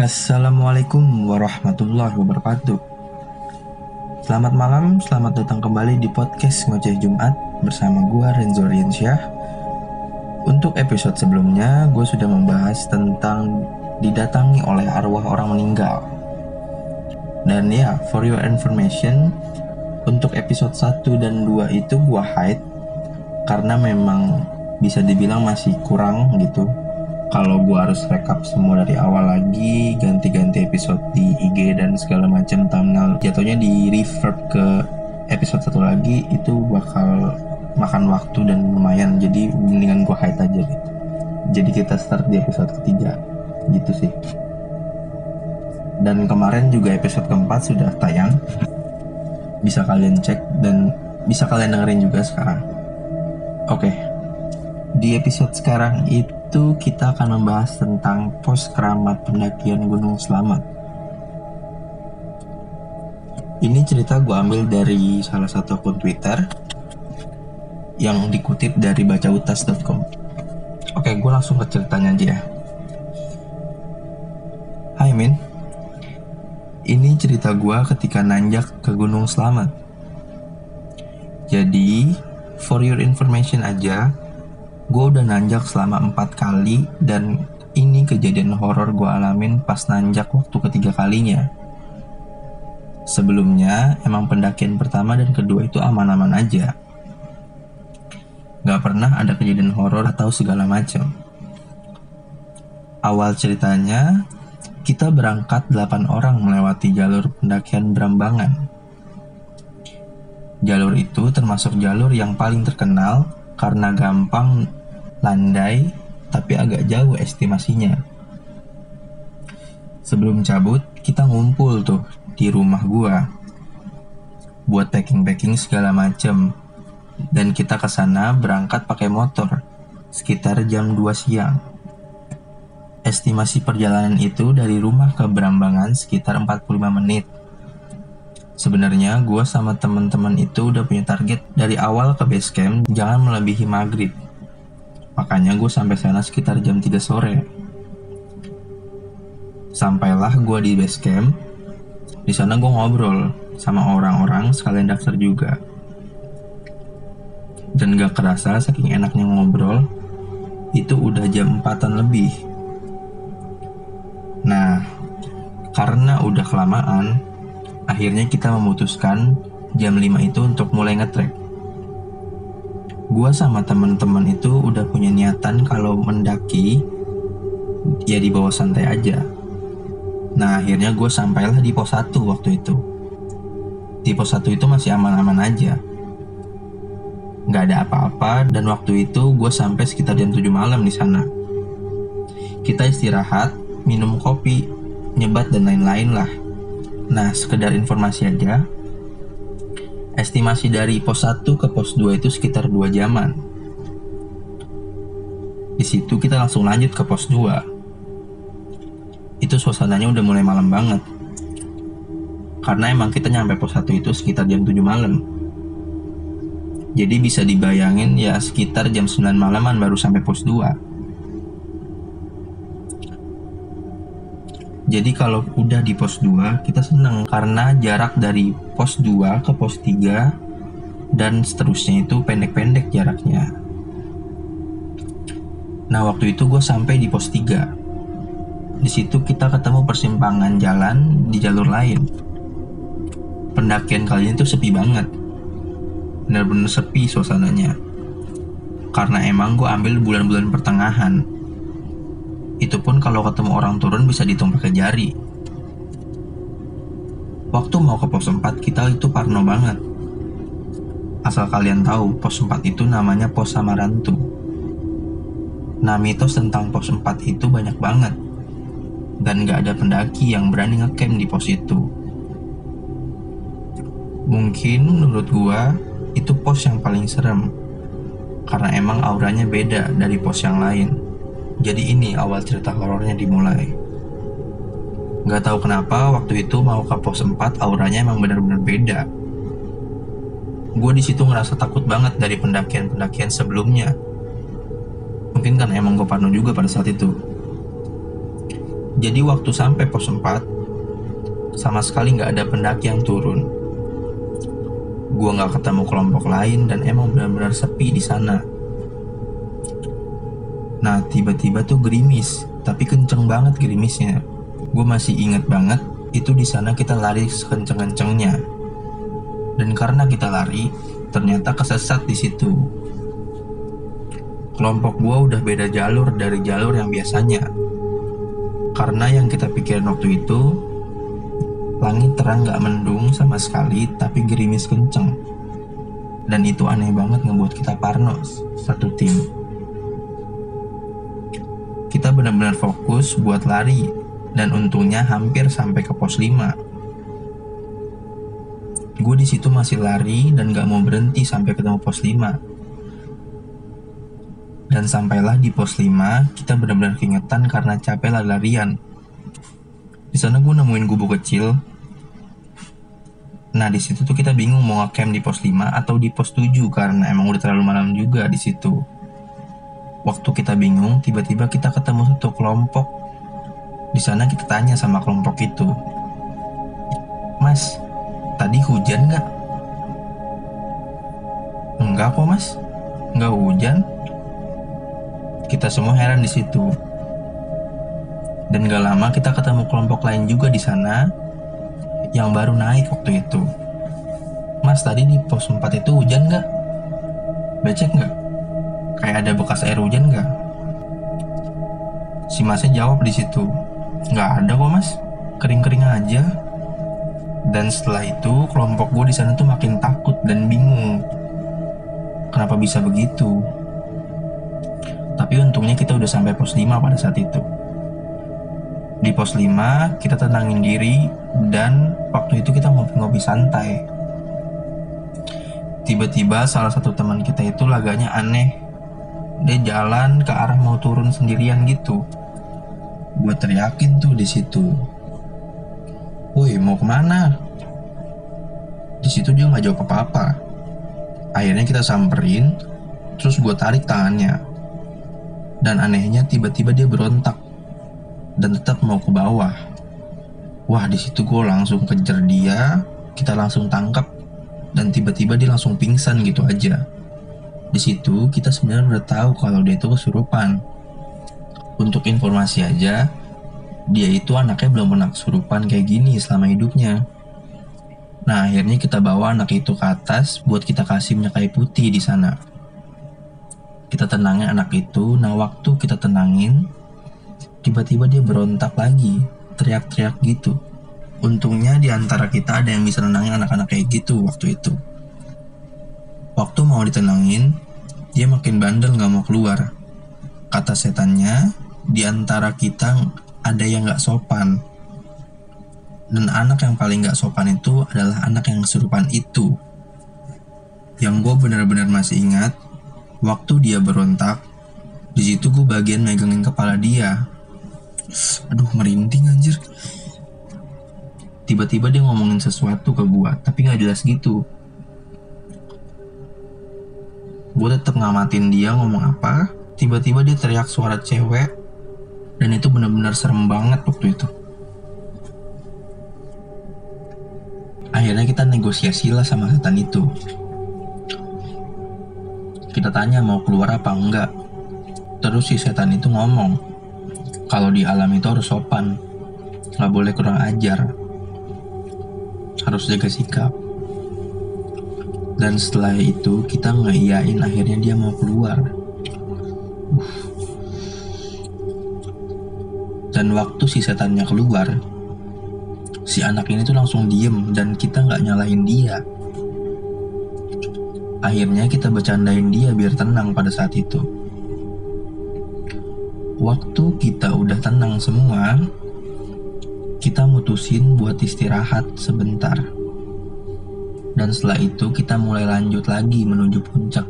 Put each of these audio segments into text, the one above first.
Assalamualaikum warahmatullahi wabarakatuh. Selamat malam, selamat datang kembali di podcast Ngoceh Jumat bersama gua Renzo Riansyah. Untuk episode sebelumnya, gue sudah membahas tentang didatangi oleh arwah orang meninggal. Dan ya, for your information, untuk episode 1 dan 2 itu gua hide karena memang bisa dibilang masih kurang gitu kalau gue harus rekap semua dari awal lagi ganti-ganti episode di IG dan segala macam thumbnail jatuhnya di reverb ke episode satu lagi itu bakal makan waktu dan lumayan. Jadi mendingan gue hide aja gitu. Jadi kita start di episode ketiga. Gitu sih. Dan kemarin juga episode keempat sudah tayang. Bisa kalian cek dan bisa kalian dengerin juga sekarang. Oke. Di episode sekarang itu itu kita akan membahas tentang pos keramat pendakian Gunung Selamat. Ini cerita gue ambil dari salah satu akun Twitter yang dikutip dari bacautas.com. Oke, gue langsung ke ceritanya aja ya. Hai Min, ini cerita gue ketika nanjak ke Gunung Selamat. Jadi, for your information aja, gue udah nanjak selama empat kali dan ini kejadian horor gue alamin pas nanjak waktu ketiga kalinya. Sebelumnya emang pendakian pertama dan kedua itu aman-aman aja. Gak pernah ada kejadian horor atau segala macam. Awal ceritanya, kita berangkat 8 orang melewati jalur pendakian Brambangan. Jalur itu termasuk jalur yang paling terkenal karena gampang landai, tapi agak jauh estimasinya. Sebelum cabut, kita ngumpul tuh di rumah gua. Buat packing-packing segala macem. Dan kita ke sana berangkat pakai motor, sekitar jam 2 siang. Estimasi perjalanan itu dari rumah ke Berambangan sekitar 45 menit. Sebenarnya gue sama teman-teman itu udah punya target dari awal ke base camp jangan melebihi maghrib. Makanya gue sampai sana sekitar jam 3 sore. Sampailah gue di base camp. Di sana gue ngobrol sama orang-orang sekalian daftar juga. Dan gak kerasa saking enaknya ngobrol, itu udah jam 4 lebih. Nah, karena udah kelamaan, akhirnya kita memutuskan jam 5 itu untuk mulai ngetrek gue sama temen-temen itu udah punya niatan kalau mendaki ya di bawah santai aja. Nah akhirnya gue sampailah di pos 1 waktu itu. Di pos 1 itu masih aman-aman aja. Gak ada apa-apa dan waktu itu gue sampai sekitar jam 7 malam di sana. Kita istirahat, minum kopi, nyebat dan lain-lain lah. Nah sekedar informasi aja, Estimasi dari pos 1 ke pos 2 itu sekitar 2 jaman. Di situ kita langsung lanjut ke pos 2. Itu suasananya udah mulai malam banget. Karena emang kita nyampe pos 1 itu sekitar jam 7 malam. Jadi bisa dibayangin ya sekitar jam 9 malaman baru sampai pos 2. Jadi kalau udah di pos 2 kita seneng karena jarak dari pos 2 ke pos 3 dan seterusnya itu pendek-pendek jaraknya. Nah waktu itu gue sampai di pos 3. Di situ kita ketemu persimpangan jalan di jalur lain. Pendakian kali ini tuh sepi banget. Bener-bener sepi suasananya. Karena emang gue ambil bulan-bulan pertengahan itu pun kalau ketemu orang turun bisa dihitung pakai jari. Waktu mau ke pos 4 kita itu parno banget. Asal kalian tahu, pos 4 itu namanya pos Samarantu. Nah mitos tentang pos 4 itu banyak banget. Dan gak ada pendaki yang berani ngecamp di pos itu. Mungkin menurut gua itu pos yang paling serem. Karena emang auranya beda dari pos yang lain. Jadi ini awal cerita horornya dimulai. Gak tahu kenapa waktu itu mau ke pos 4 auranya emang bener-bener beda. Gue di situ ngerasa takut banget dari pendakian-pendakian sebelumnya. Mungkin kan emang gue parno juga pada saat itu. Jadi waktu sampai pos 4, sama sekali nggak ada pendaki yang turun. Gua nggak ketemu kelompok lain dan emang benar-benar sepi di sana. Nah, tiba-tiba tuh gerimis, tapi kenceng banget gerimisnya. Gue masih inget banget, itu di sana kita lari sekenceng-kencengnya. Dan karena kita lari, ternyata kesesat di situ. Kelompok gue udah beda jalur dari jalur yang biasanya. Karena yang kita pikirin waktu itu, langit terang gak mendung sama sekali, tapi gerimis kenceng. Dan itu aneh banget ngebuat kita parno satu tim. Kita benar-benar fokus buat lari, dan untungnya hampir sampai ke pos 5 gue di situ masih lari dan gak mau berhenti sampai ketemu pos 5 dan sampailah di pos 5 kita benar-benar keingetan karena capek lari-larian. Di sana gue nemuin gubuk kecil. Nah di situ tuh kita bingung mau ngecamp di pos 5 atau di pos 7 karena emang udah terlalu malam juga di situ waktu kita bingung tiba-tiba kita ketemu satu kelompok di sana kita tanya sama kelompok itu Mas, Tadi hujan nggak? Enggak kok mas, nggak hujan. Kita semua heran di situ. Dan gak lama kita ketemu kelompok lain juga di sana yang baru naik waktu itu. Mas tadi di pos 4 itu hujan nggak? Becek nggak? Kayak ada bekas air hujan nggak? Si masnya jawab di situ, nggak ada kok mas, kering-kering aja. Dan setelah itu kelompok gue di sana tuh makin takut dan bingung. Kenapa bisa begitu? Tapi untungnya kita udah sampai pos 5 pada saat itu. Di pos 5 kita tenangin diri dan waktu itu kita ngopi-ngopi santai. Tiba-tiba salah satu teman kita itu laganya aneh. Dia jalan ke arah mau turun sendirian gitu. Gue teriakin tuh di situ Woi mau ke mana? Di situ dia nggak jawab apa-apa. Akhirnya kita samperin, terus gue tarik tangannya. Dan anehnya tiba-tiba dia berontak dan tetap mau ke bawah. Wah di situ gue langsung kejar dia, kita langsung tangkap dan tiba-tiba dia langsung pingsan gitu aja. Di situ kita sebenarnya udah tahu kalau dia itu kesurupan. Untuk informasi aja, dia itu anaknya belum pernah kesurupan kayak gini selama hidupnya. Nah, akhirnya kita bawa anak itu ke atas buat kita kasih minyak kayu putih di sana. Kita tenangin anak itu, nah waktu kita tenangin, tiba-tiba dia berontak lagi, teriak-teriak gitu. Untungnya di antara kita ada yang bisa nenangin anak-anak kayak gitu waktu itu. Waktu mau ditenangin, dia makin bandel gak mau keluar. Kata setannya, di antara kita ada yang gak sopan. Dan anak yang paling gak sopan itu adalah anak yang kesurupan itu. Yang gue benar-benar masih ingat, waktu dia berontak, di situ gue bagian megangin kepala dia. Aduh merinding anjir. Tiba-tiba dia ngomongin sesuatu ke gue, tapi gak jelas gitu. Gue tetap ngamatin dia ngomong apa, tiba-tiba dia teriak suara cewek. Dan itu benar-benar serem banget waktu itu. Akhirnya kita negosiasi lah sama setan itu. Kita tanya mau keluar apa enggak. Terus si setan itu ngomong kalau di alam itu harus sopan. Nggak boleh kurang ajar. Harus jaga sikap dan setelah itu kita ngeiyain akhirnya dia mau keluar dan waktu si setannya keluar, si anak ini tuh langsung diem dan kita nggak nyalahin dia. Akhirnya kita bercandain dia biar tenang pada saat itu. Waktu kita udah tenang semua, kita mutusin buat istirahat sebentar. Dan setelah itu kita mulai lanjut lagi menuju puncak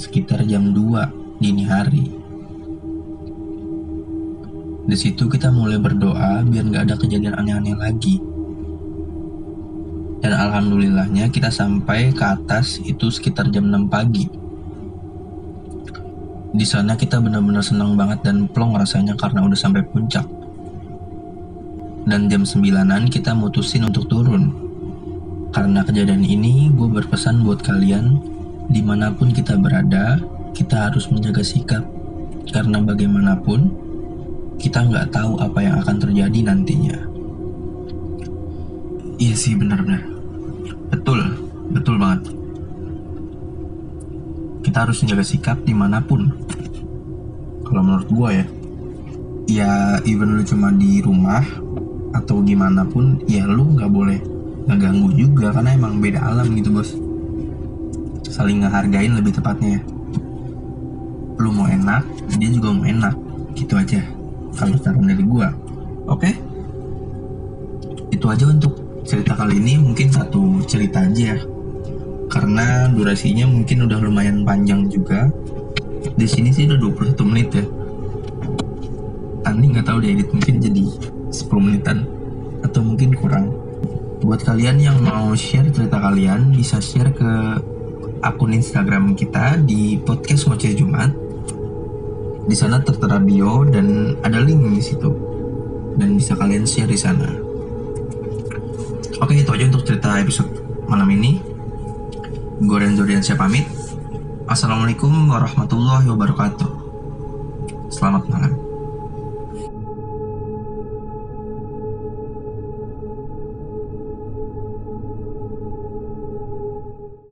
sekitar jam 2 dini hari. Di situ kita mulai berdoa biar nggak ada kejadian aneh-aneh lagi. Dan alhamdulillahnya kita sampai ke atas itu sekitar jam 6 pagi. Di sana kita benar-benar senang banget dan plong rasanya karena udah sampai puncak. Dan jam 9an kita mutusin untuk turun. Karena kejadian ini gue berpesan buat kalian di mana pun kita berada, kita harus menjaga sikap. Karena bagaimanapun, kita nggak tahu apa yang akan terjadi nantinya. Iya sih benar-benar. Betul, betul banget. Kita harus menjaga sikap di mana pun. Kalau menurut gue ya, ya even lu cuma di rumah atau gimana pun, ya lu nggak boleh ngeganggu juga karena emang beda alam gitu bos. Saling ngehargain lebih tepatnya ya. Lu mau enak, dia juga mau enak, gitu aja. Kalau saran dari gue, oke? Itu aja untuk cerita kali ini mungkin satu cerita aja ya karena durasinya mungkin udah lumayan panjang juga di sini sih udah 21 menit ya nanti nggak tahu diedit mungkin jadi 10 menitan atau mungkin kurang buat kalian yang mau share cerita kalian bisa share ke akun Instagram kita di podcast ngoceh Jumat. Di sana tertera bio dan ada link di situ. Dan bisa kalian share di sana. Oke itu aja untuk cerita episode malam ini. Gue Renzo Diansyah pamit. Assalamualaikum warahmatullahi wabarakatuh. Selamat malam